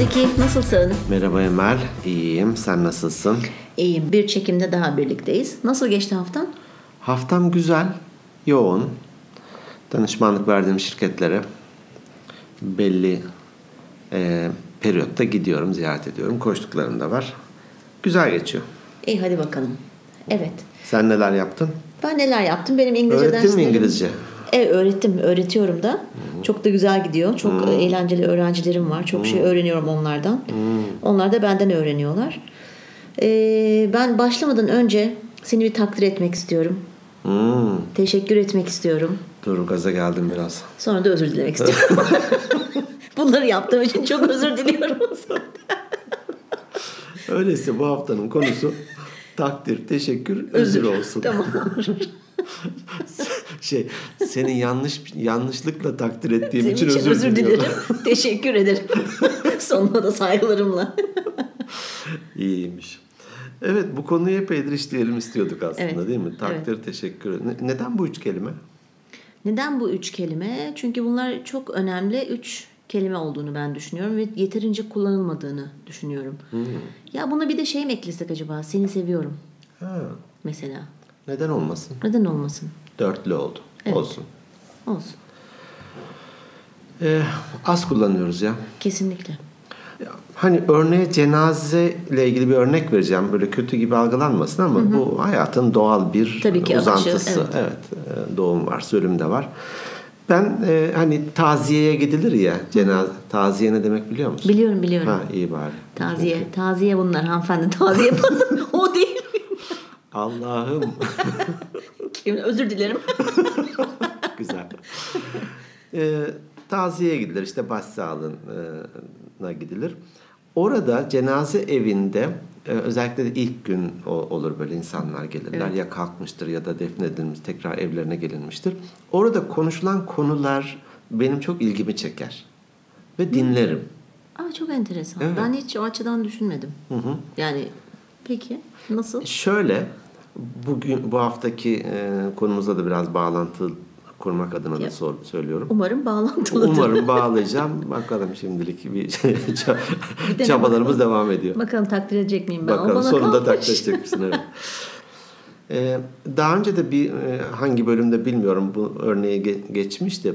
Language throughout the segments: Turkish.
Zeki, nasılsın? Merhaba Emel, iyiyim. Sen nasılsın? İyiyim. Bir çekimde daha birlikteyiz. Nasıl geçti haftan? Haftam güzel, yoğun. Danışmanlık verdiğim şirketlere belli e, periyotta gidiyorum, ziyaret ediyorum. Koştuklarım da var. Güzel geçiyor. İyi hadi bakalım. Evet. Sen neler yaptın? Ben neler yaptım? Benim İngilizce Öğrettin mi derslerim... İngilizce? Evet öğrettim. Öğretiyorum da. Çok da güzel gidiyor. Çok eğlenceli öğrencilerim var. Çok şey öğreniyorum onlardan. Onlar da benden öğreniyorlar. Ee, ben başlamadan önce seni bir takdir etmek istiyorum. Hmm, Teşekkür etmek istiyorum. dur gaza geldim biraz. Sonra da özür dilemek istiyorum. Bunları yaptığım için çok özür diliyorum. Öyleyse bu haftanın konusu takdir, teşekkür, özür olsun. tamam. Şey, seni yanlış yanlışlıkla takdir ettiğim Senin için, için özür, diliyorum. dilerim. Teşekkür ederim. Sonuna da saygılarımla. İyiymiş. Evet bu konuyu epeydir işleyelim istiyorduk aslında Evet, değil mi? Takdir, teşekkür. Ne- neden bu üç kelime? Neden bu üç kelime? Çünkü bunlar çok önemli üç kelime olduğunu ben düşünüyorum ve yeterince kullanılmadığını düşünüyorum. Hmm. Ya buna bir de şey mi eklesek acaba? Seni seviyorum Ha, mesela. neden olmasın? Neden olmasın? Dörtlü oldu. Evet. Olsun. Olsun. Ee, az kullanıyoruz ya. Kesinlikle. Hani örneğe cenaze ile ilgili bir örnek vereceğim. Böyle kötü gibi algılanmasın ama bu hayatın doğal bir Tabii ki uzantısı. evet. evet. e, doğum var, ölüm de var. Ben e, hani taziyeye gidilir ya cenaze. Taziye ne demek biliyor musun? Biliyorum biliyorum. Ha iyi bari. Taziye. Taziye bunlar hanımefendi. Taziye o değil. Allah'ım. Kim? Özür dilerim. Güzel. Ee, taziyeye gidilir işte başsağlığına gidilir. Orada cenaze evinde e, özellikle de ilk gün olur böyle insanlar gelirler. Ya kalkmıştır ya da defnedilmiş tekrar evlerine gelinmiştir. Orada konuşulan konular benim çok ilgimi çeker. Ve dinlerim. Aa, çok enteresan. Evet. Ben hiç o açıdan düşünmedim. Yani peki nasıl? Şöyle bugün bu haftaki e, konumuza da biraz bağlantı kurmak adına da Ya. sor, söylüyorum. Umarım bağlantılıdır. Umarım bağlayacağım. Bakalım şimdilik bir ça- dene çabalarımız devam ediyor. Bakalım takdir edecek miyim ben? Bakalım sonunda kalmış. takdir edecek misin? Evet. Ee, daha önce de bir e, hangi bölümde bilmiyorum bu örneği ge- geçmişti.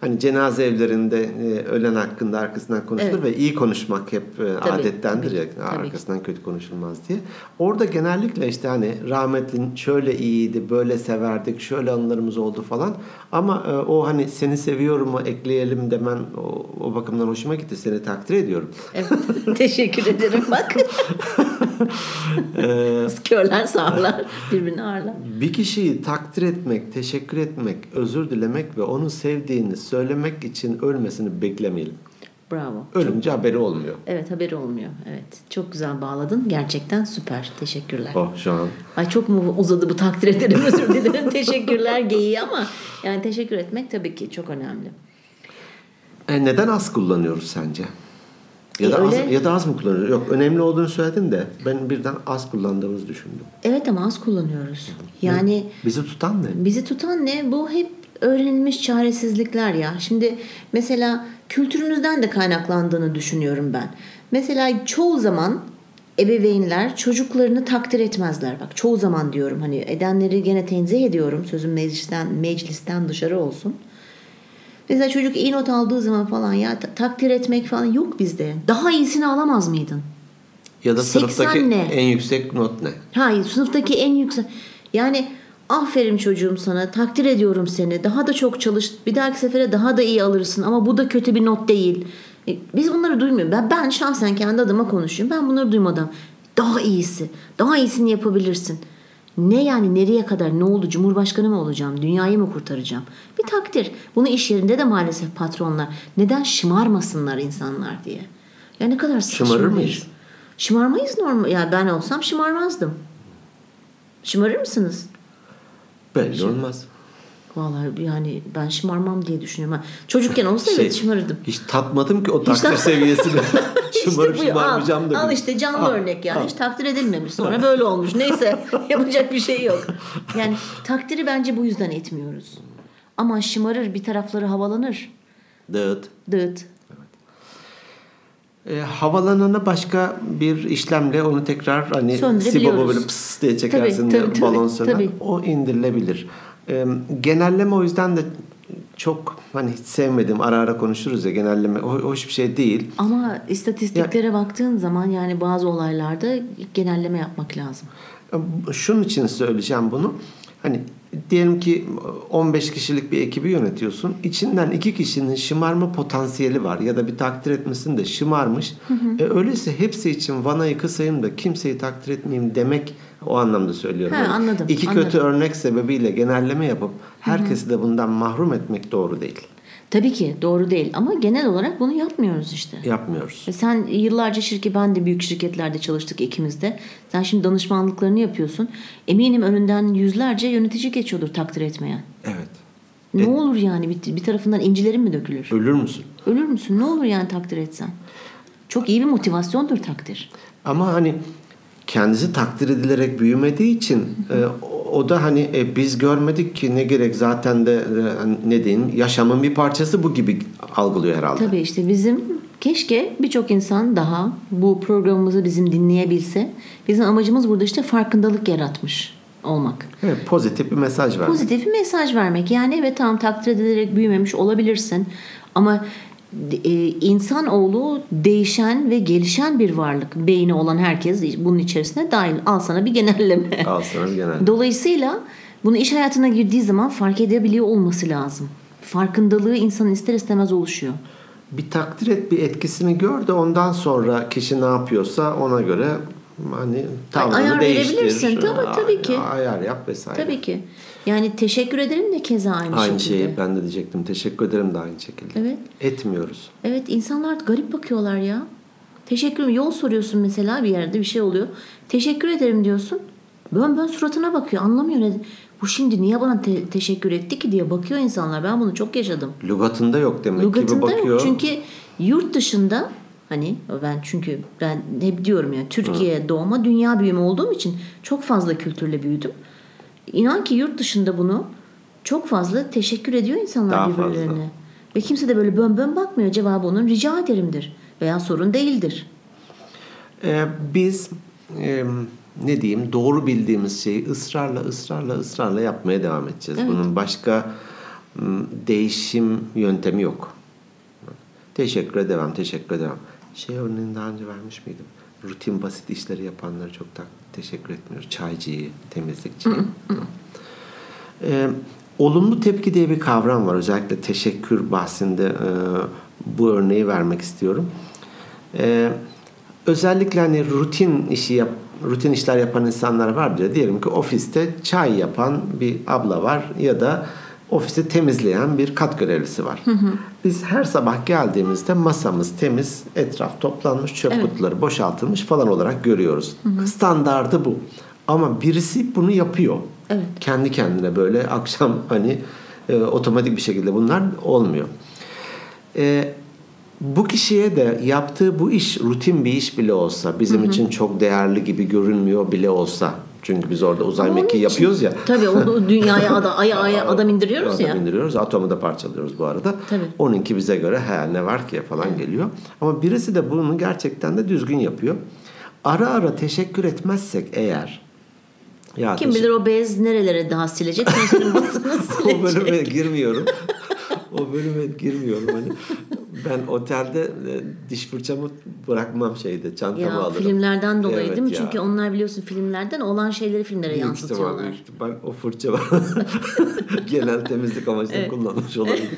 Hani cenaze evlerinde e, ölen hakkında arkasından konuşulur Evet. ve iyi konuşmak hep e, Tabii, adettendir tabii, ya tabii. arkasından kötü konuşulmaz diye. Orada genellikle işte hani rahmetlin şöyle iyiydi, böyle severdik, şöyle anılarımız oldu falan. Ama e, o hani seni seviyorumu ekleyelim demen o, o bakımdan hoşuma gitti. Seni takdir ediyorum. Evet, teşekkür ederim bak. Körler sağırlar birbirini ağırlar. Bir kişiyi takdir etmek, teşekkür etmek, özür dilemek ve onu sevdiğini söylemek için ölmesini beklemeyelim. Bravo. Ölünce haberi olmuyor. Evet haberi olmuyor. Evet çok güzel bağladın. Gerçekten süper. Teşekkürler. Oh şu an. Ay çok mu uzadı bu takdir ederim özür dilerim teşekkürler geyiği ama yani teşekkür etmek tabii ki çok önemli. E, neden az kullanıyoruz sence? Ya da az, öyle. ya da az mı kullanıyoruz? Yok önemli olduğunu söyledin de ben birden az kullandığımızı düşündüm. Evet ama az kullanıyoruz. Yani Bizi tutan ne? Bizi tutan ne? Bu hep öğrenilmiş çaresizlikler ya. Şimdi mesela kültürümüzden de kaynaklandığını düşünüyorum ben. Mesela çoğu zaman ebeveynler çocuklarını takdir etmezler. Bak çoğu zaman diyorum hani edenleri gene tenzih ediyorum. Sözüm meclisten, meclisten dışarı olsun. Mesela çocuk iyi not aldığı zaman falan ya ta- takdir etmek falan yok bizde. Daha iyisini alamaz mıydın? Ya da 80 sınıftaki ne? en yüksek not ne? Hayır sınıftaki en yüksek. Yani aferin çocuğum sana takdir ediyorum seni. Daha da çok çalış. Bir dahaki sefere daha da iyi alırsın ama bu da kötü bir not değil. E, Biz bunları duymuyoruz. Ben, ben şahsen kendi adıma konuşuyorum. Ben bunları duymadan daha iyisi, daha iyisini yapabilirsin. Ne yani nereye kadar ne oldu? Cumhurbaşkanı mı olacağım? Dünyayı mı kurtaracağım? Bir takdir. Bunu iş yerinde de maalesef patronlar neden şımarmasınlar insanlar diye. Ya ne kadar Şımarır mıyız? Şımarmayız normal. Ya ben olsam şımarmazdım. Şımarır mısınız? Belli olmaz. Vallahi yani ben şımarmam diye düşünüyorum. Çocukken olsa Şey, evet şımarırdım. Hiç tatmadım ki o takdir seviyesini. Şımarıp İşte şımarmayacağım al, da. al bil- işte canlı Al, örnek yani. al. Hiç takdir edilmemiş. Sonra böyle olmuş. Neyse yapacak bir şey yok. Yani takdiri bence bu yüzden etmiyoruz. Ama şımarır bir tarafları havalanır. Dıt. Dıt. E, havalanana başka bir işlemle onu tekrar hani sibobo böyle pıs diye çekersin Tabii, tabii, balon söner. O indirilebilir. E, genelleme o yüzden de çok hani hiç sevmedim. Ara ara konuşuruz ya genelleme. O, hoş bir şey değil. Ama istatistiklere baktığın zaman yani bazı olaylarda genelleme yapmak lazım. Şunun için söyleyeceğim bunu. Hani diyelim ki 15 kişilik bir ekibi yönetiyorsun. İçinden iki kişinin şımarma potansiyeli var ya da bir takdir etmesinde şımarmış. E, öyleyse hepsi için vanayı kısayım da kimseyi takdir etmeyeyim demek o anlamda söylüyorum. He, anladım, İki anladım. kötü örnek sebebiyle genelleme yapıp herkesi de bundan mahrum etmek doğru değil. Tabii ki doğru değil ama genel olarak bunu yapmıyoruz işte. Yapmıyoruz. E Sen yıllarca şirket, ben de büyük şirketlerde çalıştık ikimiz de. Sen şimdi danışmanlıklarını yapıyorsun. Eminim önünden yüzlerce yönetici geçiyordur takdir etmeyen. Evet. Ne olur yani bir, bir tarafından incilerin mi dökülür? Ölür müsün? Ölür müsün? Ne olur yani takdir etsen? Çok iyi bir motivasyondur takdir. Ama hani kendisi takdir edilerek büyümediği için e, o- da hani e, biz görmedik ki ne gerek zaten de e, ne diyeyim yaşamın bir parçası bu gibi algılıyor herhalde. Tabii işte bizim keşke birçok insan daha bu programımızı bizim dinleyebilse. Bizim amacımız burada işte farkındalık yaratmış olmak. Evet, pozitif bir mesaj var. Pozitif bir mesaj vermek. Yani evet tamam takdir edilerek büyümemiş olabilirsin. Ama insanoğlu değişen ve gelişen bir varlık. Beyni olan herkes bunun içerisine dahil. Al sana bir genelleme. Al sana bir genel. Dolayısıyla bunu iş hayatına girdiği zaman fark edebiliyor olması lazım. Farkındalığı insanın ister istemez oluşuyor. Bir takdir et, bir etkisini gör de ondan sonra kişi ne yapıyorsa ona göre hani tavrını ayar değiştir. verebilirsin. Tabii, tabii ki. Ayar yap vesaire. Tabii ki. Yani teşekkür ederim de keza aynı, Aynı şekilde. şeyi ben de diyecektim. Teşekkür ederim de aynı şekilde. Evet. Etmiyoruz. Evet insanlar garip bakıyorlar ya. Teşekkür Yol soruyorsun mesela bir yerde bir şey oluyor. Teşekkür ederim diyorsun. Bön bön suratına bakıyor. Anlamıyor ne. Bu şimdi niye bana te- teşekkür etti ki diye bakıyor insanlar. Ben bunu çok yaşadım. Lügatında yok demek gibi Lugatında bakıyor. yok. Çünkü yurt dışında hani ben çünkü ben hep diyorum ya Türkiye doğma dünya büyüme olduğum için çok fazla kültürle büyüdüm. İnan ki yurt dışında bunu çok fazla teşekkür ediyor insanlar Daha fazla. birbirlerine. Ve kimse de böyle bön bön bakmıyor. Cevabı onun rica ederimdir. Veya sorun değildir. Ee, biz e, ne diyeyim doğru bildiğimiz şeyi ısrarla ısrarla ısrarla yapmaya devam edeceğiz. Evet. Bunun başka değişim yöntemi yok. Teşekkür devam, teşekkür devam. Şey örneğini daha önce vermiş miydim? Rutin basit işleri yapanlara çok da teşekkür etmiyoruz. Çaycıyı, temizlikçiyi. Ee, olumlu tepki diye bir kavram var. Özellikle teşekkür bahsinde e, bu örneği vermek istiyorum. Ee, özellikle hani rutin işi yap, rutin işler yapan insanlar vardır. ya. Diyelim ki ofiste çay yapan bir abla var ya da ofisi temizleyen bir kat görevlisi var. Biz her sabah geldiğimizde masamız temiz, etraf toplanmış, çöp kutuları boşaltılmış falan olarak görüyoruz. Standardı bu. Ama birisi bunu yapıyor. Evet. Kendi kendine böyle akşam hani e, otomatik bir şekilde bunlar olmuyor. E, bu kişiye de yaptığı bu iş rutin bir iş bile olsa bizim için çok değerli gibi görünmüyor bile olsa çünkü biz orada uzay onun mekiği için- yapıyoruz ya. Tabii onu dünyaya ada, aya, aya adam indiriyoruz Adam ya. indiriyoruz. Atomu da parçalıyoruz bu arada. Tabii. Onunki bize göre he ne var ki falan geliyor. Ama birisi de bunu gerçekten de düzgün yapıyor. Ara ara teşekkür etmezsek eğer ya Kim bilir o bez nerelere daha silecek. Basını o bölüme silecek. girmiyorum. o bölüme girmiyorum. Hani ben otelde e, diş fırçamı bırakmam şeyde çantama Ya alırım. filmlerden dolayı Evet değil mi? ya. Çünkü onlar biliyorsun filmlerden olan şeyleri filmlere Büyük yansıtıyorlar. ihtimal, büyük ihtimal o fırça. Genel temizlik amaçlı kullanmış olabilir.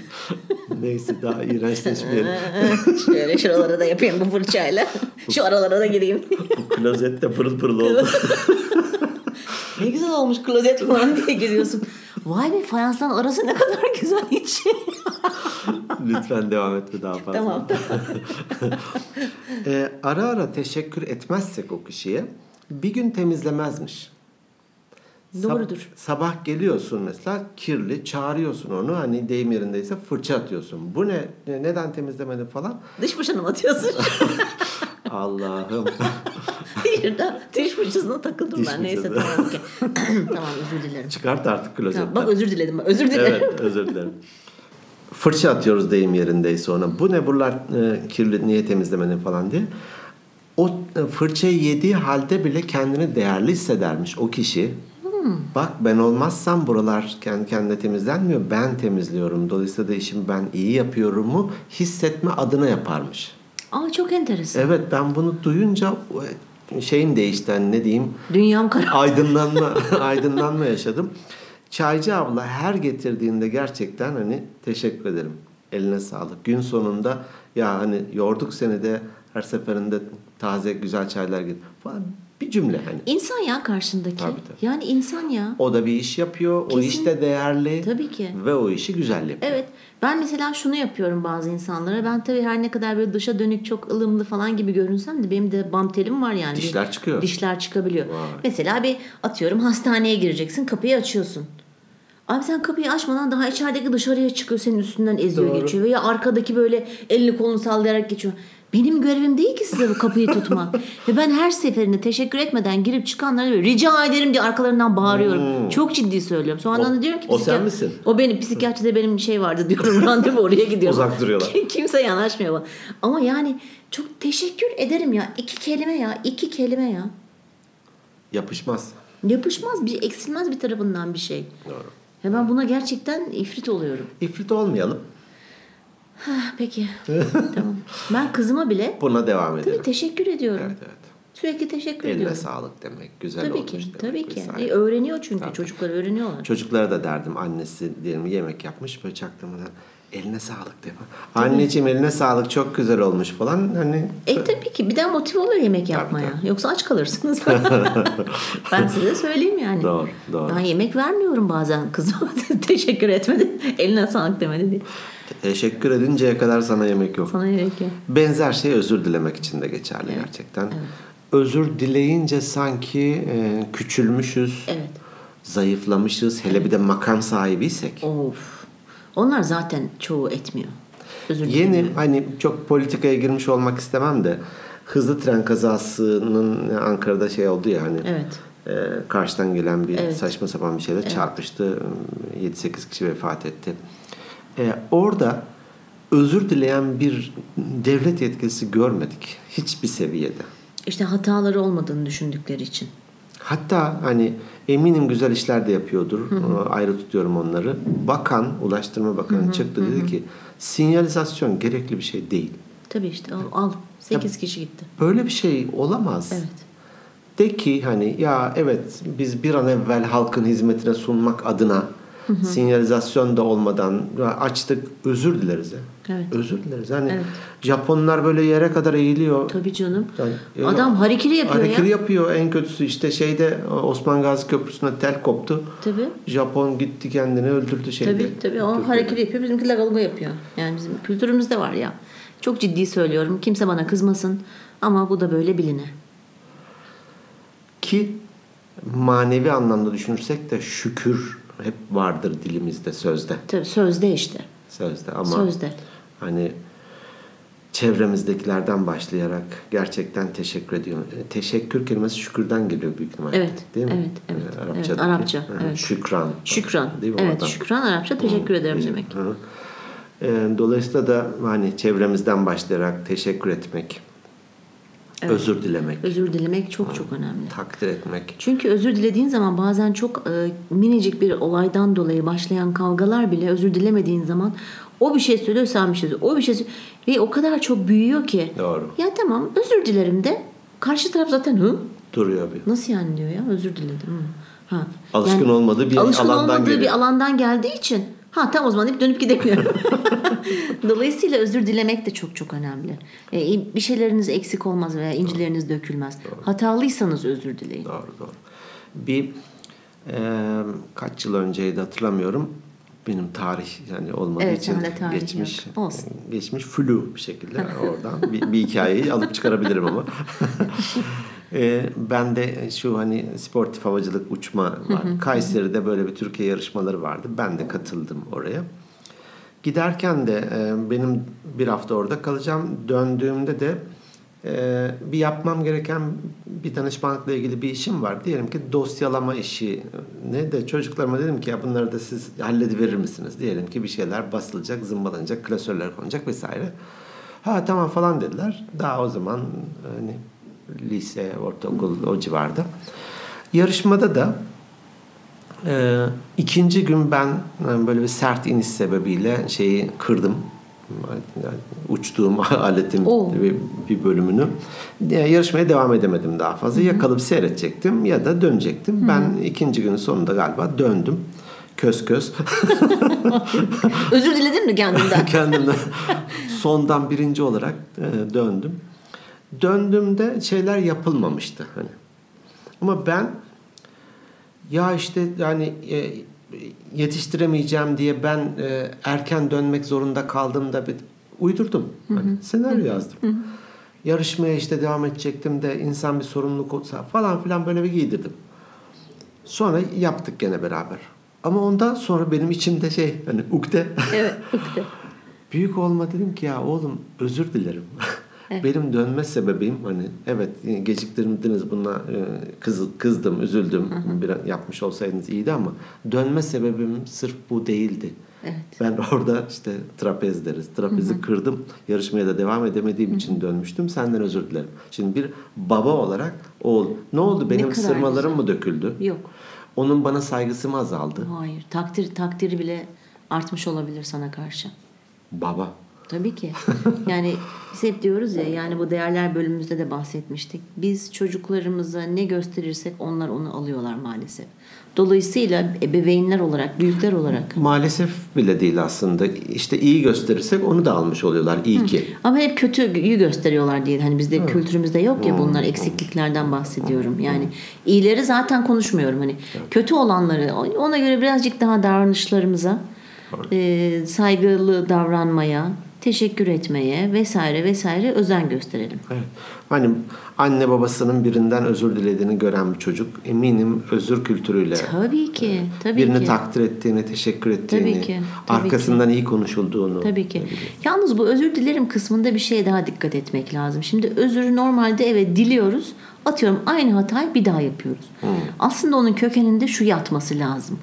Neyse daha iğrençleşmeyelim. Şöyle şuralara da yapayım bu fırçayla. Şu aralara da gireyim. Klozet de pırıl pırıl oldu. ne güzel olmuş klozet falan diye giriyorsun. Vay be fayansların arası ne kadar güzel hiç. Lütfen devam etme daha fazla. tamam. Ee, ara ara teşekkür etmezsek o kişiye bir gün temizlemezmiş. Sab- Doğrudur. sabah geliyorsun mesela kirli çağırıyorsun onu hani deyim yerindeyse fırça atıyorsun. Bu ne? Ne- Neden temizlemedin falan? Dış fırçanı mı atıyorsun? Allah'ım. Şurada diş fırçasına takıldım Diş ben. Neyse fırçası. tamam okey. tamam özür dilerim. Çıkart artık klozetten. Tamam, bak özür diledim. Özür dilerim. Evet özür dilerim. fırça atıyoruz deyim yerindeyse ona. Bu ne buralar e, kirli niye temizlemenin falan diye. O e, fırçayı yediği halde bile kendini değerli hissedermiş o kişi. Bak ben olmazsam buralar kendi kendine temizlenmiyor. Ben temizliyorum. Dolayısıyla da işimi ben iyi yapıyorumu hissetme adına yaparmış. Aa çok enteresan. Evet ben bunu duyunca şeyim değişti hani ne diyeyim Dünyam karardı. aydınlanma aydınlanma yaşadım. Çaycı abla her getirdiğinde gerçekten hani teşekkür ederim. Eline sağlık. Gün sonunda ya hani yorduk seni de her seferinde taze güzel çaylar getir falan bir cümle hani. İnsan ya karşındaki. Tabii, tabii. Yani insan ya. O da bir iş yapıyor. O Kesin. iş de değerli. Tabii ki. Ve o işi güzel yapıyor. Evet. Ben mesela şunu yapıyorum bazı insanlara. Ben tabii her ne kadar böyle dışa dönük çok ılımlı falan gibi görünsem de benim de bam telim var yani. Dişler Bir- çıkıyor. Dişler çıkabiliyor. Vay. Mesela bir atıyorum hastaneye gireceksin kapıyı açıyorsun. Abi sen kapıyı açmadan daha içerideki dışarıya çıkıyor senin üstünden eziyor Doğru. geçiyor. Veya arkadaki böyle elini kolunu sallayarak geçiyor. Benim görevim değil ki size bu kapıyı tutmak. Ve ben her seferinde teşekkür etmeden girip çıkanlara böyle rica ederim diye arkalarından bağırıyorum. Çok ciddi söylüyorum. Sonra Hmm. O- da diyorum ki o sen misin? O benim psikiyatride benim şey vardı diyorum randevu oraya gidiyorum. Uzak duruyorlar. Kimse yanaşmıyor bana. Ama yani çok teşekkür ederim ya. İki kelime ya. iki kelime ya. Yapışmaz. Yapışmaz bir eksilmez bir tarafından bir şey. Doğru. Ve ben buna gerçekten ifrit oluyorum. İfrit olmayalım. Peki. tamam. Ben kızıma bile Buna devam edelim. tabii teşekkür ediyorum. Evet evet. Sürekli teşekkür Eline ediyorum. sağlık demek. Güzel Tabii olmuş ki. demek. Tabii ki. vesaire. E, öğreniyor çünkü çocuklar öğreniyorlar. Çocuklara da derdim annesi diyelim yemek yapmış böyle çaktırmadan eline sağlık diye. Anneciğim eline sağlık çok güzel olmuş falan hani E tabii ki bir daha motive oluyor yemek yapmaya. Yoksa aç kalırsınız. ben size söyleyeyim yani. Doğru, doğru. Ben yemek vermiyorum bazen kızıma. Teşekkür etmedi. Eline sağlık demedi diye. Teşekkür edinceye kadar sana yemek yok. Sana yemek yok. Benzer şey özür dilemek için de geçerli gerçekten. Özür dileyince sanki e, küçülmüşüz, Evet. zayıflamışız. Hele bir de makam sahibiysek. Of. Onlar zaten çoğu etmiyor. Özür Yeni dilemiyor. hani çok politikaya girmiş olmak istemem de hızlı tren kazasının Ankara'da şey oldu ya hani Evet. e, karşıdan gelen bir Evet. saçma sapan bir şeyle çarpıştı. 7-8 kişi vefat etti. E, orada özür dileyen bir devlet yetkilisi görmedik. Hiçbir seviyede. İşte hataları olmadığını düşündükleri için. Hatta hani eminim güzel işler de yapıyordur. E, Ayrı tutuyorum onları. Bakan, Ulaştırma Bakanı çıktı dedi ki sinyalizasyon gerekli bir şey değil. Tabii işte al. al. 8 kişi gitti. Böyle bir şey olamaz. Evet. De ki hani ya evet biz bir an evvel halkın hizmetine sunmak adına sinyalizasyon da olmadan açtık özür dileriz ya. Evet. Özür dileriz. Hani Evet. Japonlar böyle yere kadar eğiliyor. Tabii canım. Yani- Adam harikiri yapıyor Hareketi ya. yapıyor en kötüsü işte şeyde Osman Gazi Köprüsü'nde tel koptu. Tabii. Japon gitti kendini öldürdü şeyde. Tabii tabii o hareketi yapıyor. Bizimkiler galga yapıyor. Yani bizim kültürümüzde var ya. Çok ciddi söylüyorum. Kimse bana kızmasın. Ama bu da böyle biline. Ki manevi anlamda düşünürsek de şükür hep vardır dilimizde sözde. Tabii sözde işte. Sözde ama Sözde. hani çevremizdekilerden başlayarak gerçekten teşekkür ediyorum. E, Teşekkür kelimesi şükürden geliyor büyük ihtimalle. Evet, Değil mi? evet, evet, E, evet. Arapçadaki. Arapça, Hı, evet. Şükran. Şükran. Değil mi? Evet Oradan. şükran Arapça teşekkür ederim demek. Hı. E, Dolayısıyla da hani çevremizden başlayarak teşekkür etmek, özür dilemek, Özür dilemek çok çok önemli. takdir etmek. Çünkü özür dilediğin zaman bazen çok e, minicik bir olaydan dolayı başlayan kavgalar bile özür dilemediğin zaman o bir şey söylüyor sen bir şey söylüyor. O bir şey söylüyor. Ve o kadar çok büyüyor ki. Doğru. Ya tamam özür dilerim de karşı taraf zaten hı Duruyor bir. nasıl yani diyor ya özür diledim. Hı. Ha. Alışkın olmadığı bir alışkın alandan olmadığı geliyor. bir alandan geldiği için ha tamam o zaman deyip dönüp gidemiyor. Dolayısıyla özür dilemek de çok çok önemli. E, bir şeyleriniz eksik olmaz veya incileriniz dökülmez. Hatalıysanız özür dileyin. Doğru doğru. Bir e, kaç yıl önceydi hatırlamıyorum. Benim tarih yani olmadığı Evet, için tarih geçmiş yok. Olsun. geçmiş flu bir şekilde oradan bir, bir hikayeyi alıp çıkarabilirim ama. e, ben de şu hani sportif havacılık uçma var. Kayseri'de böyle bir Türkiye yarışmaları vardı. Ben de katıldım oraya. Giderken de e, benim bir hafta orada kalacağım. Döndüğümde de e, bir yapmam gereken bir danışmanlıkla ilgili bir işim var. Diyelim ki dosyalama işi ne de çocuklarıma dedim ki ya bunları da siz hallediverir misiniz? Diyelim ki bir şeyler basılacak, zımbalanacak, klasörler konacak vesaire. Ha tamam falan dediler. Daha o zaman hani lise, ortaokul o civarda. Yarışmada da e, ikinci gün ben yani böyle bir sert iniş sebebiyle şeyi kırdım. Yani uçtuğum aletin Oo. bir, bir bölümünü. Yani yarışmaya devam edemedim daha fazla. Ya kalıp seyredecektim ya da dönecektim. Ben ikinci günün sonunda galiba döndüm. Köz köz. Özür diledin mi kendinden? Kendimden sondan birinci olarak e, döndüm. Döndüğümde şeyler yapılmamıştı hani. Ama ben ya işte yani e, yetiştiremeyeceğim diye ben e, erken dönmek zorunda kaldığımda bir uydurdum. Hani senaryo yazdım. Yarışmaya işte devam edecektim de insan bir sorumluluk olsa falan filan böyle bir giydirdim. Sonra yaptık gene beraber. Ama ondan sonra benim içimde şey hani ukde evet. ukde. Büyük olma dedim ki ya oğlum özür dilerim. Benim dönme sebebim hani evet geciktirdiniz buna e, kız, kızdım, üzüldüm. Bir yapmış olsaydınız iyiydi ama dönme sebebim sırf bu değildi. Evet. Ben orada işte trapez deriz. Trapezi kırdım. Yarışmaya da devam edemediğim için dönmüştüm. Senden özür dilerim. Şimdi bir baba olarak oğul ne oldu? Benim kadar sırmalarım güzel. mı döküldü? Yok. Onun bana saygısı mı azaldı? Hayır. Takdir takdiri bile artmış olabilir sana karşı. Baba. Tabii ki. Yani biz hep diyoruz ya yani bu değerler bölümümüzde de bahsetmiştik. Biz çocuklarımıza ne gösterirsek onlar onu alıyorlar maalesef. Dolayısıyla ebeveynler olarak, büyükler olarak Maalesef bile değil aslında. İşte iyi gösterirsek onu da almış oluyorlar. İyi ki. ama hep kötüyü gösteriyorlar diye. Hani bizde kültürümüzde yok ya bunlar eksikliklerden bahsediyorum. Yani iyileri zaten konuşmuyorum. Hani kötü olanları ona göre birazcık daha davranışlarımıza e, saygılı davranmaya, teşekkür etmeye vesaire vesaire özen gösterelim. Evet. Hani anne babasının birinden özür dilediğini gören bir çocuk eminim özür kültürüyle Tabii ki, tabii birini ki. takdir ettiğini, teşekkür ettiğini, Tabii ki, tabii arkasından iyi konuşulduğunu. Tabii ki. Yalnız bu özür dilerim kısmında bir şeye daha dikkat etmek lazım. Şimdi özürü normalde evet diliyoruz. Atıyorum aynı hatayı bir daha yapıyoruz. Aslında onun kökeninde şu yatması lazım.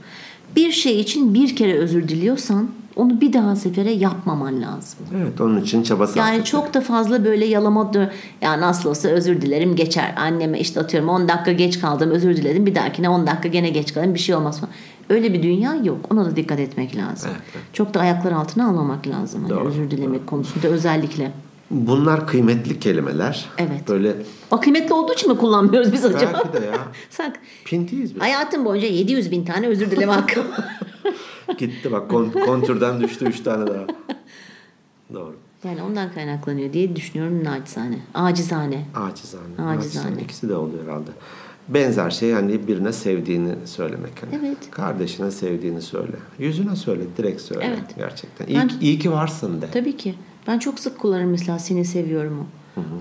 Bir şey için bir kere özür diliyorsan onu bir daha sefere yapmaman lazım. Evet, onun için çaba sarf Yani çok da fazla böyle yalama dö- ya nasıl olsa özür dilerim geçer. Anneme işte atıyorum 10 dakika geç kaldım özür diledim. Bir dahakine 10 dakika gene geç kaldım bir şey olmaz falan. Öyle bir dünya yok. Ona da dikkat etmek lazım. Çok da ayaklar altına almamak lazım. Hani Doğru. özür dilemek konusunda özellikle. Bunlar kıymetli kelimeler. Evet. Böyle O kıymetli olduğu için mi kullanmıyoruz biz acaba? belki de ya Sak. pintiyiz biz. Hayatım boyunca 700 bin tane özür dileme hakkım. Gitti bak kon- kontürden düştü 3 tane daha. Doğru. yani ondan kaynaklanıyor diye düşünüyorum naçizane. Acizane. Acizane. Acizane. İkisi de oluyor herhalde. Benzer şey hani birine sevdiğini söylemek. Hani. Evet. Kardeşine sevdiğini söyle. Yüzüne söyle, direkt söyle. Evet. Gerçekten. İyi, Ben- iyi ki varsın de. Tabii ki. Ben çok sık kullanırım mesela seni seviyorum o.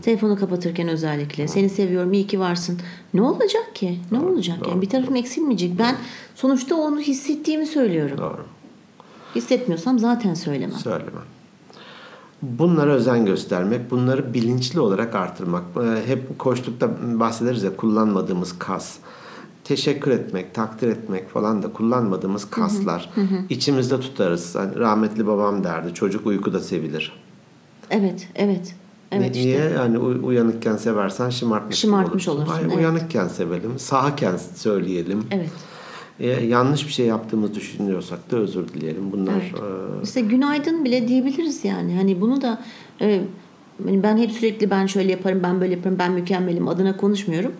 Telefonu kapatırken özellikle. Seni seviyorum iyi ki varsın. Ne olacak ki? Ne olacak? Yani bir tarafım eksilmeyecek. Ben sonuçta onu hissettiğimi söylüyorum. Doğru. Hissetmiyorsam zaten söylemem. Söylemem. Bunlara özen göstermek, bunları bilinçli olarak artırmak. Ee, Hep koştukta bahsederiz ya kullanmadığımız kas. Teşekkür etmek, takdir etmek falan da kullanmadığımız kaslar. İçimizde tutarız. Hani rahmetli babam derdi, çocuk uykuda sevilir. Evet, evet. Evet Ni- işte. Niye? Yani uy- uyanıkken seversen şımartmış, Şımartmış olursun. olursun, Ay, evet. Uyanıkken sevelim, sağken söyleyelim. Evet. Ee, yanlış bir şey yaptığımızı düşünüyorsak da özür dileyelim. Bunlar Evet. e, İşte günaydın bile diyebiliriz yani. Hani bunu da e, hani ben hep sürekli ben şöyle yaparım, ben böyle yaparım, ben mükemmelim adına konuşmuyorum.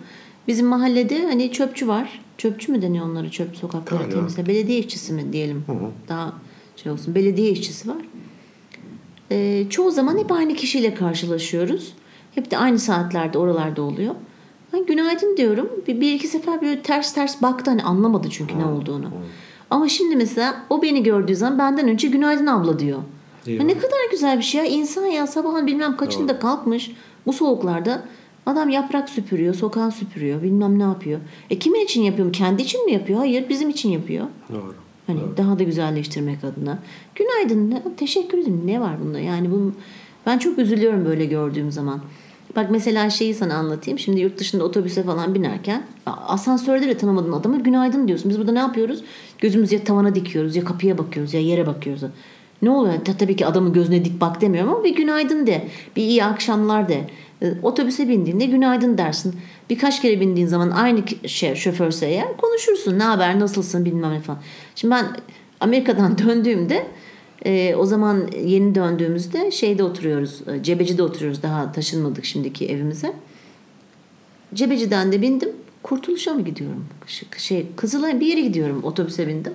Bizim mahallede hani çöpçü var. Çöpçü mü deniyor onları çöp sokakları temizle? Belediye işçisi mi diyelim. Daha şey olsun. Belediye işçisi var. E, çoğu zaman hep aynı kişiyle karşılaşıyoruz. Hep de aynı saatlerde oralarda oluyor. Ben günaydın diyorum. Bir, bir iki sefer böyle ters ters baktı hani anlamadı çünkü ne olduğunu. Ama şimdi mesela o beni gördüğü zaman benden önce günaydın abla diyor. Ya ne kadar güzel bir şey ya. İnsan ya sabahın bilmem kaçında kalkmış bu soğuklarda adam yaprak süpürüyor, sokağı süpürüyor, bilmem ne yapıyor. E kimin için yapıyor? Kendi için mi yapıyor? Hayır bizim için yapıyor. doğru. Hani daha da güzelleştirmek adına. Günaydın. Teşekkür ederim. Ne var bunda? Yani bu ben çok üzülüyorum böyle gördüğüm zaman. Bak mesela şeyi sana anlatayım. Şimdi yurt dışında otobüse falan binerken asansörde de tanımadığın adama günaydın diyorsun. Biz burada ne yapıyoruz? Gözümüzü ya tavana dikiyoruz ya kapıya bakıyoruz ya yere bakıyoruz. Ne oluyor? Tabii ki adamın gözüne dik bak demiyorum ama bir günaydın de. Bir iyi akşamlar de. E, otobüse bindiğinde günaydın dersin. Birkaç kere bindiğin zaman aynı şey, şoförse eğer konuşursun. Ne haber, nasılsın bilmem ne falan. Şimdi ben Amerika'dan döndüğümde e, o zaman yeni döndüğümüzde şeyde oturuyoruz. E, Cebeci'de oturuyoruz. Daha taşınmadık şimdiki evimize. Cebeci'den de bindim. Kurtuluş'a mı gidiyorum? Şey, Kızılay'a bir yere gidiyorum. Otobüse bindim.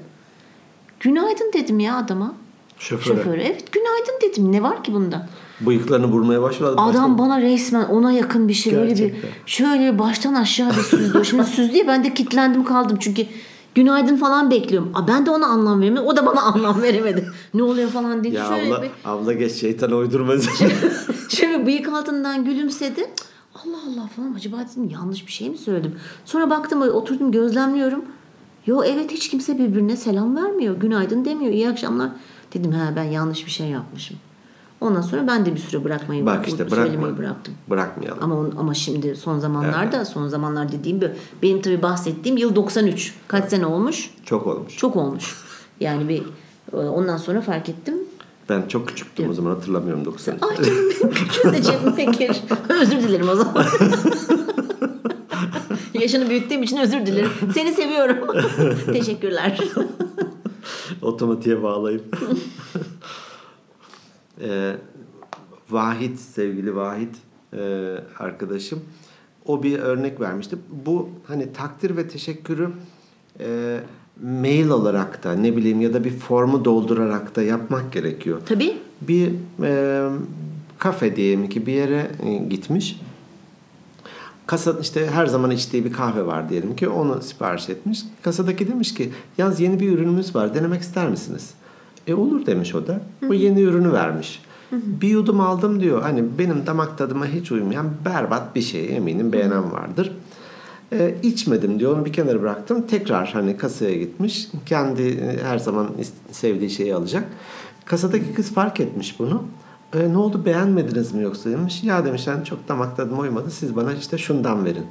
Günaydın dedim ya adama. Şoföre. Şoföre. Evet günaydın dedim. Ne var ki bunda? Bıyıklarını vurmaya başladı. Adam başladı. bana resmen ona yakın bir şey böyle bir şöyle bir baştan aşağı bir süzdü. Şimdi süzdü ya ben de kilitlendim kaldım çünkü günaydın falan bekliyorum. Aa, ben de ona anlam veremedim. O da bana anlam veremedi. Ne oluyor falan diye. Ya şöyle abla, bir, abla geç şeytan uydurmaz. şöyle bir bıyık altından gülümsedi. Allah Allah falan acaba dedim yanlış bir şey mi söyledim? Sonra baktım oturdum gözlemliyorum. Yo evet hiç kimse birbirine selam vermiyor. Günaydın demiyor. İyi akşamlar. Dedim ha ben yanlış bir şey yapmışım. Ondan sonra ben de bir süre bırakmayı Bak işte bırakma, bıraktım. Bırakmayalım. Ama on, ama şimdi son zamanlarda evet. son zamanlar dediğim benim tabii bahsettiğim yıl 93. Kaç evet. sene olmuş? Çok olmuş. Çok olmuş. Yani bir ondan sonra fark ettim. Ben çok küçüktüm o zaman hatırlamıyorum 93. Ay canım benim küçüğüm de cebime gir. özür dilerim o zaman. Yaşını büyüttüğüm için özür dilerim. Seni seviyorum. Teşekkürler. Otomatiğe bağlayıp. Ee, Vahit, sevgili Vahit e, arkadaşım. O bir örnek vermişti. Bu hani takdir ve teşekkürü e, mail olarak da ne bileyim ya da bir formu doldurarak da yapmak gerekiyor. Tabii. Bir e, kafe diyelim ki bir yere e, gitmiş. Kasa işte her zaman içtiği bir kahve var diyelim ki onu sipariş etmiş. Kasadaki demiş ki yaz yeni bir ürünümüz var denemek ister misiniz? E olur demiş o da. Bu yeni ürünü vermiş. Bir yudum aldım diyor. Hani benim damak tadıma hiç uymayan berbat bir şey eminim beğenen vardır. E, içmedim diyor. Onu bir kenara bıraktım. Tekrar hani kasaya gitmiş. Kendi e, her zaman sevdiği şeyi alacak. Kasadaki kız fark etmiş bunu. E, ne oldu beğenmediniz mi yoksa demiş. Ya demiş yani çok damak tadıma uymadı. Siz bana işte şundan verin.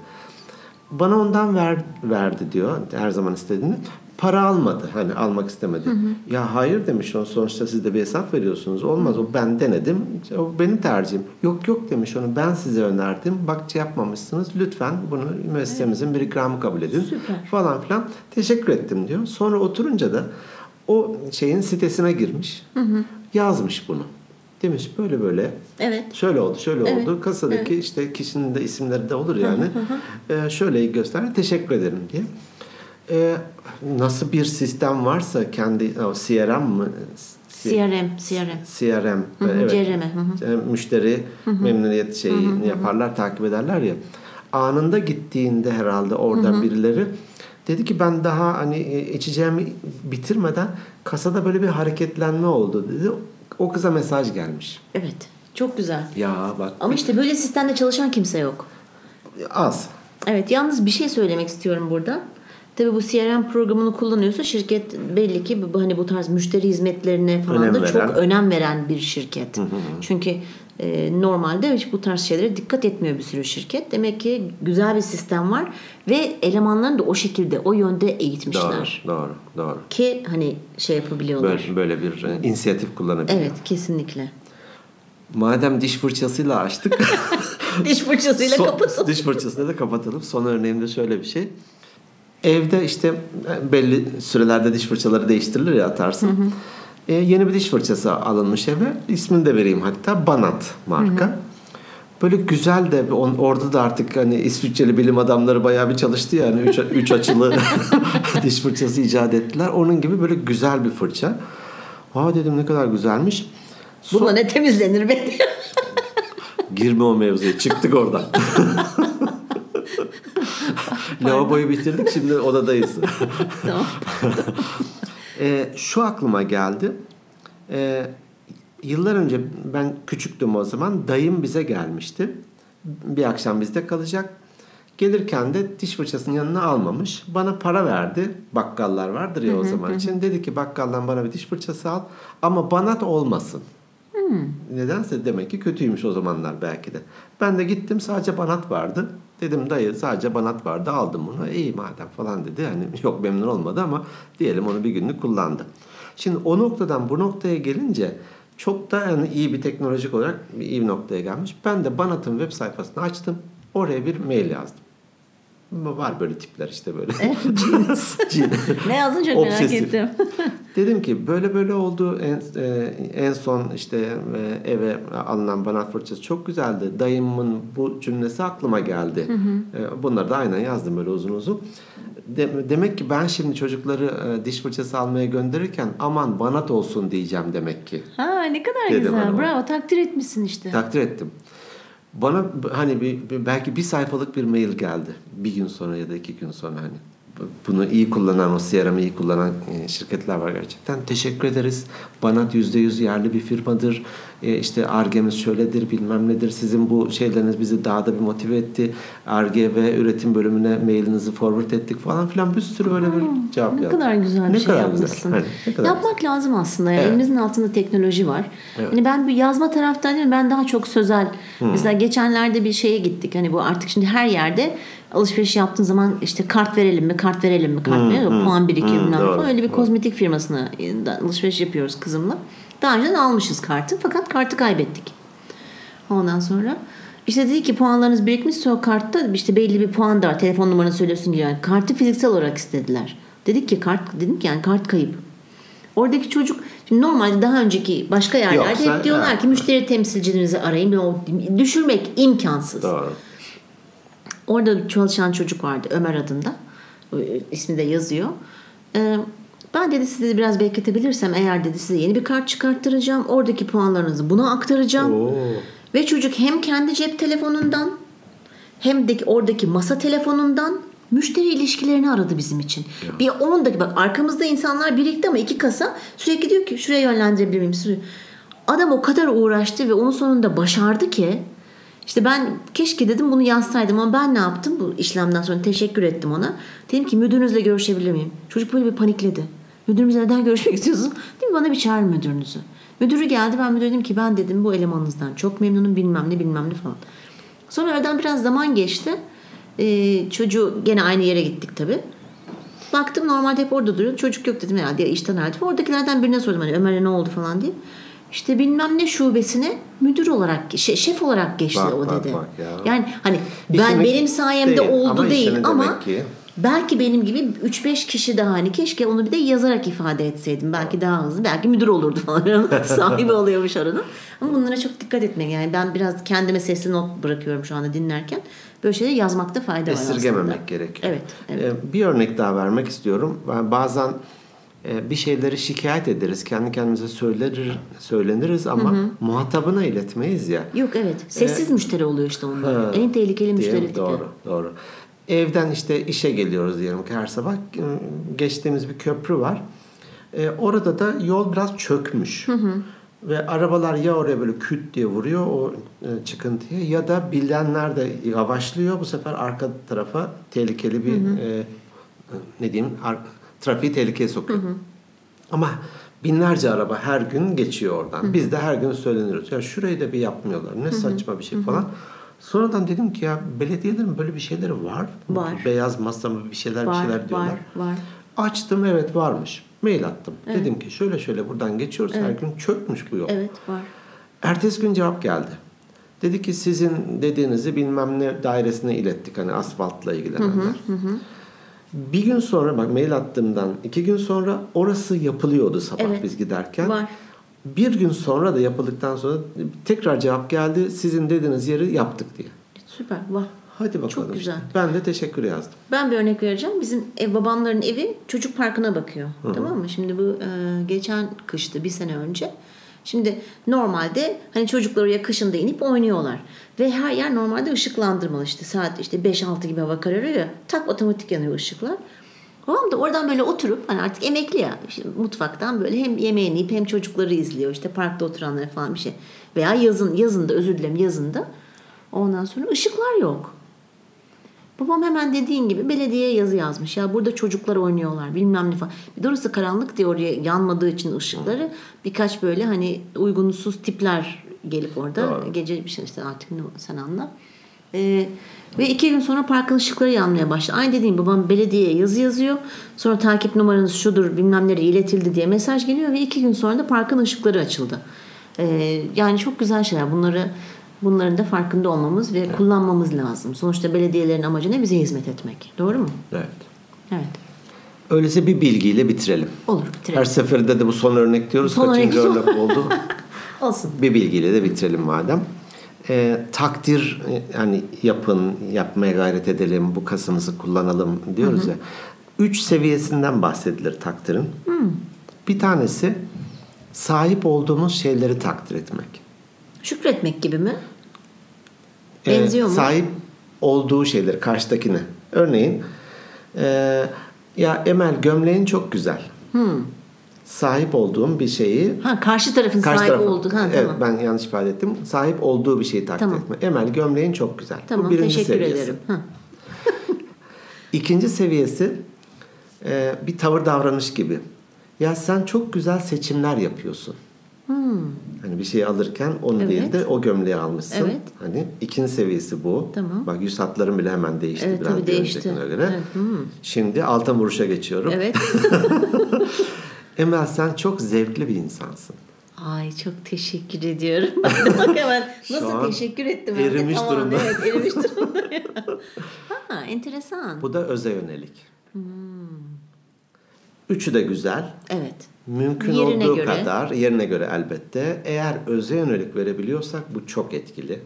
Bana ondan ver, verdi diyor her zaman istediğini. Para almadı. Hani almak istemedi. Hı hı. Ya hayır demiş o sonuçta siz de bir hesap veriyorsunuz. Olmaz hı. o ben denedim. O benim tercihim. Yok yok demiş onu ben size önerdim. Bak şey yapmamışsınız. Lütfen bunu müessesemizin evet. bir ikramı kabul edin. Süper. Falan filan. Teşekkür ettim diyor. Sonra oturunca da o şeyin sitesine girmiş. Hı hı. Yazmış bunu. Demiş böyle böyle. Evet. Şöyle oldu, şöyle evet. oldu. Kasadaki evet. işte kişinin de isimleri de olur yani. ee, şöyle göster. Teşekkür ederim diye. Ee, nasıl bir sistem varsa kendi o CRM mı? CRM, CRM. CRM. Hı hı, evet. CRM. Hı hı. Müşteri hı hı. memnuniyet şeyini hı hı. yaparlar, takip ederler ya. Anında gittiğinde herhalde orada hı hı. birileri dedi ki ben daha hani e, içeceğimi bitirmeden kasada böyle bir hareketlenme oldu dedi. O kıza mesaj gelmiş. Evet. Çok güzel. Ya bak. Ama işte böyle sistemde çalışan kimse yok. Az. Evet. Yalnız bir şey söylemek istiyorum burada. Tabii bu CRM programını kullanıyorsa şirket belli ki hani bu tarz müşteri hizmetlerine falan önem da veren. çok önem veren bir şirket. Hı hı. Çünkü e, normalde hiç bu tarz şeylere dikkat etmiyor bir sürü şirket. Demek ki güzel bir sistem var ve elemanlarını da o şekilde o yönde eğitmişler. Doğru, doğru, doğru. Ki hani şey yapabiliyorlar. Böyle, böyle bir e, inisiyatif kullanabiliyor. Evet, kesinlikle. Madem diş fırçasıyla açtık. diş fırçasıyla son, kapatalım. Diş fırçasıyla da kapatalım. Son örneğimde şöyle bir şey. Evde işte belli sürelerde diş fırçaları değiştirilir ya atarsın. Hı hı. E, yeni bir diş fırçası alınmış eve. İsmini de vereyim hatta. Banat marka. Hı hı. Böyle güzel de orada da artık hani İsviçreli bilim adamları bayağı bir çalıştı yani. Üç, üç açılı diş fırçası icat ettiler. Onun gibi böyle güzel bir fırça. Aa dedim ne kadar güzelmiş. Bununla ne temizlenir be Girme o mevzuya. Çıktık oradan. Lavaboyu bitirdik şimdi odadayız. tamam. e, şu aklıma geldi. E, yıllar önce ben küçüktüm o zaman. Dayım bize gelmişti. Bir akşam bizde kalacak. Gelirken de diş fırçasının yanına almamış. Bana para verdi. Bakkallar vardır ya o zaman için. Dedi ki bakkaldan bana bir diş fırçası al. Ama banat olmasın. Nedense demek ki kötüymüş o zamanlar belki de. Ben de gittim sadece banat vardı. Dedim dayı sadece banat vardı aldım bunu. İyi madem falan dedi. Hani yok memnun olmadı ama diyelim onu bir günlük kullandı. Şimdi o noktadan bu noktaya gelince çok da yani iyi bir teknolojik olarak iyi bir noktaya gelmiş. Ben de Banat'ın web sayfasını açtım. Oraya bir mail yazdım. Var böyle tipler işte böyle. Cins. Cin. ne yazdın çok merak ettim. Dedim ki böyle böyle oldu. En, e, en son işte e, eve alınan banat fırçası çok güzeldi. Dayımın bu cümlesi aklıma geldi. E, bunları da aynen yazdım böyle uzun uzun. De- demek ki ben şimdi çocukları e, diş fırçası almaya gönderirken aman banat olsun diyeceğim demek ki. Ha ne kadar Dedim güzel. hanıma. Bravo takdir etmişsin işte. Takdir ettim. Bana hani bir- belki bir sayfalık bir mail geldi. Bir gün sonra ya da iki gün sonra hani. Bu- Bunu iyi kullanan, o CRM'i iyi kullanan e, şirketler var gerçekten. Teşekkür ederiz. Banat yüz yerli bir firmadır. E, işte Arge'miz şöyledir, bilmem nedir. Sizin bu şeyleriniz bizi daha da bir motive etti. Arge ve üretim bölümüne mailinizi forward ettik falan filan. Bir sürü böyle bir cevap Ne yazdım. kadar güzel bir Ne şey kadar yapmışsın. Güzel. Hani, ne kadar Yapmak lazım aslında. Yani Evet. Elimizin altında teknoloji var. Evet. Hani ben bir yazma taraftan değilim. Ben daha çok sözel. Mesela geçenlerde bir şeye gittik. Hani bu artık şimdi her yerde alışveriş yaptığın zaman işte kart verelim mi, kart verelim mi, kart verelim mi, puan birikiminden doğru, falan. Öyle bir doğru. kozmetik firmasına alışveriş yapıyoruz kızımla. Daha önceden almışız kartı fakat kartı kaybettik. Ondan sonra işte dedi ki puanlarınız birikmişse o kartta işte belli bir puan da var. Telefon numaranı söylüyorsun gibi. Yani kartı fiziksel olarak istediler. Dedik ki kart dedim ki yani kart kayıp. Oradaki çocuk şimdi normalde daha önceki başka yerlerde Yoksa- hep diyorlar evet. ki müşteri temsilcinizi arayın. O, düşürmek imkansız. Doğru. Orada çalışan çocuk vardı Ömer adında. Ee, İsmi de yazıyor. Ee, ben dedi sizi biraz bekletebilirsem eğer dedi size yeni bir kart çıkarttıracağım. Oradaki puanlarınızı buna aktaracağım. Oo. Ve çocuk hem kendi cep telefonundan hem de oradaki masa telefonundan müşteri ilişkilerini aradı bizim için. Bir 10 dakika bak arkamızda insanlar birikti ama iki kasa sürekli diyor ki şuraya yönlendirebilir miyim? Adam o kadar uğraştı ve onun sonunda başardı ki işte ben keşke dedim bunu yazsaydım ama ben ne yaptım bu işlemden sonra teşekkür ettim ona. Dedim ki müdürünüzle görüşebilir miyim? Çocuk böyle bir panikledi. Müdürümüzle neden görüşmek istiyorsun? Değil mi bana bir çağır müdürünüzü. Müdürü geldi ben müdüre dedim ki ben dedim bu elemanınızdan çok memnunum bilmem ne bilmem ne falan. Sonra aradan biraz zaman geçti. Ee, çocuğu gene aynı yere gittik tabii. Baktım normalde hep orada duruyor. Çocuk yok dedim herhalde işten herhalde. Oradakilerden birine sordum hani Ömer'e ne oldu falan diye. İşte bilmem ne şubesine müdür olarak, şef olarak geçti Bak, o bak, dedi. bak ya. Yani hani ben benim sayemde değil, oldu ama değil ama ki- belki benim gibi 3-5 kişi daha hani keşke onu bir de yazarak ifade etseydim. Belki daha hızlı. Belki müdür olurdu falan. Sahibi oluyormuş aranın. Ama bunlara çok dikkat etmek. Yani ben biraz kendime sesli not bırakıyorum şu anda dinlerken. Böyle şeyleri yazmakta fayda var aslında. Esirgememek gerekiyor. Evet. evet. Ee, Bir örnek daha vermek istiyorum. Ben bazen bir şeyleri şikayet ederiz. Kendi kendimize söyler, söyleniriz ama muhatabına iletmeyiz ya. Yok evet. Sessiz müşteri oluyor işte onlar. Ha. En tehlikeli müşteri tipi. Doğru, doğru. Evden işte işe geliyoruz diyelim ki her sabah. e, Geçtiğimiz bir köprü var. E, orada da yol biraz çökmüş. Ve arabalar ya oraya böyle küt diye vuruyor o e, çıkıntıya ya da bilenler de yavaşlıyor. Bu sefer arka tarafa tehlikeli bir e, ne diyeyim ar- trafiği tehlikeye sokuyor. Ama binlerce araba her gün geçiyor oradan. Biz de her gün söyleniyoruz. Ya şurayı da bir yapmıyorlar. Ne saçma bir şey falan. Sonradan dedim ki ya belediyelerin böyle bir şeyleri var. Var. Beyaz masa mı bir şeyler bir Var, şeyler diyorlar. var, var. Açtım evet varmış. Mail attım. Dedim ki şöyle şöyle buradan geçiyoruz. Her gün çökmüş bu yol. Evet var. Ertesi gün cevap geldi. Dedi ki sizin dediğinizi bilmem ne dairesine ilettik hani asfaltla ilgilenenler. Bir gün sonra bak mail attığımdan iki gün sonra orası yapılıyordu sabah Evet. biz giderken. Var. Bir gün sonra da yapıldıktan sonra tekrar cevap geldi. Sizin dediğiniz yeri yaptık diye. Süper var. Hadi bakalım. Çok güzel. Ben de teşekkür yazdım. Ben bir örnek vereceğim. Bizim ev babamların evi çocuk parkına bakıyor. Tamam mı? Şimdi bu e, geçen kıştı bir sene önce. Şimdi normalde hani çocuklar oraya kışında inip oynuyorlar. Ve her yer normalde ışıklandırmalı işte saat işte 5-6 gibi hava kararıyor ya tak otomatik yanıyor ışıklar. Babam da oradan böyle oturup hani artık emekli ya işte mutfaktan böyle hem yemeğini yiyip hem çocukları izliyor işte parkta oturanları falan bir şey. Veya yazın yazında özür dilerim yazında ondan sonra ışıklar yok. Babam hemen dediğin gibi belediyeye yazı yazmış. Ya burada çocuklar oynuyorlar bilmem ne falan. Bir de orası karanlık diye oraya yanmadığı için ışıkları birkaç böyle hani uygunsuz tipler gelip orada Doğru. gece bir şey işte artık ne sen anla. Ee, ve iki gün sonra parkın ışıkları yanmaya başladı. Aynı dediğim babam belediyeye yazı yazıyor. Sonra takip numaranız şudur bilmem nereye iletildi diye mesaj geliyor ve iki gün sonra da parkın ışıkları açıldı. Ee, yani çok güzel şeyler. Bunları bunların da farkında olmamız ve kullanmamız lazım. Sonuçta belediyelerin amacı ne? Bize hizmet etmek. Doğru mu? Evet. Evet. Öyleyse bir bilgiyle bitirelim. Olur. Her Bitirelim. seferinde de bu son örnek diyoruz. Son Kaçıncı örnek- örnek oldu? Olsun. bir bilgiyle de bitirelim madem. Ee, takdir e, yani yapın, yapmaya gayret edelim, bu kasımızı kullanalım diyoruz ya. Üç seviyesinden bahsedilir takdirin. Bir tanesi sahip olduğumuz şeyleri takdir etmek. Şükretmek gibi mi? Benziyor mu? Sahip olduğu şeyleri karşıdakine. Örneğin e, ya Emel gömleğin çok güzel. Sahip olduğum bir şeyi Ha karşı tarafın Karşı sahibi tarafın- oldu. Ha, evet, tamam. ben yanlış ifade ettim. Sahip olduğu bir şeyi takdir Tamam. etme. Emel gömleğin çok güzel. Tamam Bu birinci teşekkür seviyesi. ederim. İkinci seviyesi e, bir tavır davranış gibi. Ya sen çok güzel seçimler yapıyorsun. Hani bir şey alırken onu. Evet. değil de o gömleği almışsın. Evet. Hani ikinci seviyesi bu. Tamam. Bak yüz hatların bile hemen değişti Evet, biraz tabii değişti. göre. Evet, hmm. Şimdi alta vuruşa geçiyorum. Evet. Emel sen çok zevkli bir insansın. Ay çok teşekkür ediyorum. Bak hemen nasıl an teşekkür ettim. erimiş Tamam, durumda. Evet erimiş durumda. ha enteresan. Bu da öze yönelik. Hmm. Üçü de güzel. Evet. Mümkün Yerine olduğu göre. kadar yerine göre elbette. Eğer öze yönelik verebiliyorsak bu çok etkili.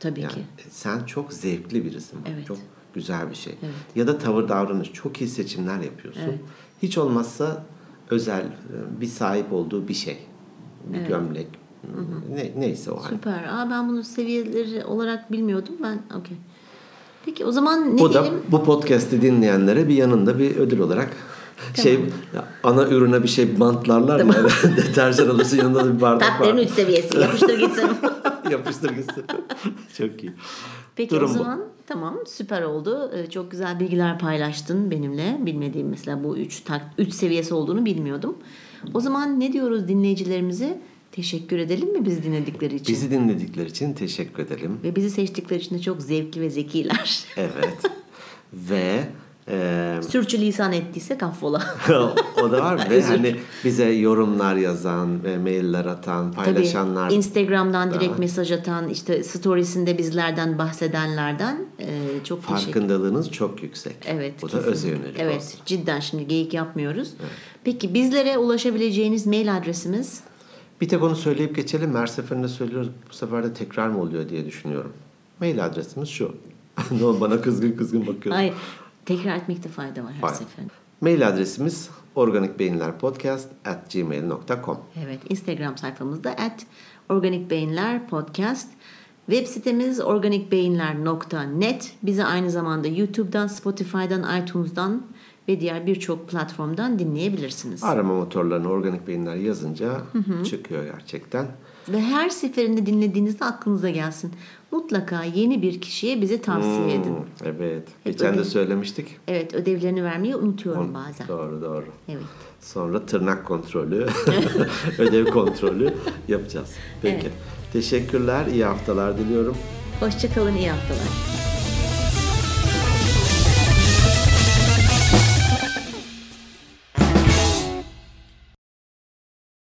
Tabii Yani ki. sen çok zevkli birisin. Evet. Çok güzel bir şey. Evet. Ya da tavır davranış. Çok iyi seçimler yapıyorsun. Evet. Hiç olmazsa özel e, bir sahip olduğu bir şey. Bir gömlek. Ne, neyse o. Süper. Aa, ben bunu seviyeleri olarak bilmiyordum. Ben okey. Peki o zaman ne Bu da diyelim? bu podcast'i dinleyenlere bir yanında bir ödül olarak şey ya, ana ürüne bir şey bantlarlar ya deterjan alırsın yanında da bir bardak Tatların var. üç seviyesi. Yapıştır gitsin. Yapıştır gitsin. Çok iyi. Peki Durum o bu. zaman tamam süper oldu. Ee, Çok güzel bilgiler paylaştın benimle. Bilmediğim mesela bu üç, tak, üç seviyesi olduğunu bilmiyordum. O zaman ne diyoruz dinleyicilerimize? Teşekkür edelim mi biz dinledikleri için? Bizi dinledikleri için teşekkür edelim. Ve bizi seçtikleri için de çok zevkli ve zekiler. Evet. Ve e, Sürçülisan ettiysek affola. o da var ve hani bize yorumlar yazan, ve mailler atan, paylaşanlar. Tabii Instagram'dan direkt mesaj atan, işte storiesinde bizlerden bahsedenlerden e, çok teşekkür Farkındalığınız çok yüksek. Evet. Bu da kesinlikle. öze yönelik Evet. olsun. Cidden şimdi geyik yapmıyoruz. Peki bizlere ulaşabileceğiniz mail adresimiz Bir tek onu söyleyip geçelim. Her seferinde söylüyoruz. Bu sefer de tekrar mı oluyor diye düşünüyorum. Mail adresimiz şu. ne oldu bana kızgın kızgın bakıyorsun. Hayır. Tekrar etmekte fayda var her Hayır. seferinde. Mail adresimiz organikbeyinlerpodcast at gmail.com Evet. Instagram sayfamızda at Organik Beyinler Podcast. Web sitemiz organikbeyinler.net. Bizi aynı zamanda YouTube'dan, Spotify'dan, iTunes'dan ve diğer birçok platformdan dinleyebilirsiniz. Arama motorlarına organik beyinler yazınca çıkıyor gerçekten. Ve her seferinde dinlediğinizde aklınıza gelsin. Mutlaka yeni bir kişiye bizi tavsiye edin. Hmm, evet. Hep Geçen de öyle. söylemiştik. Evet ödevlerini vermeyi unutuyorum bazen. Doğru doğru. Evet. Sonra tırnak kontrolü, ödev kontrolü yapacağız. Peki. Evet. Teşekkürler. iyi haftalar diliyorum. Hoşçakalın iyi haftalar.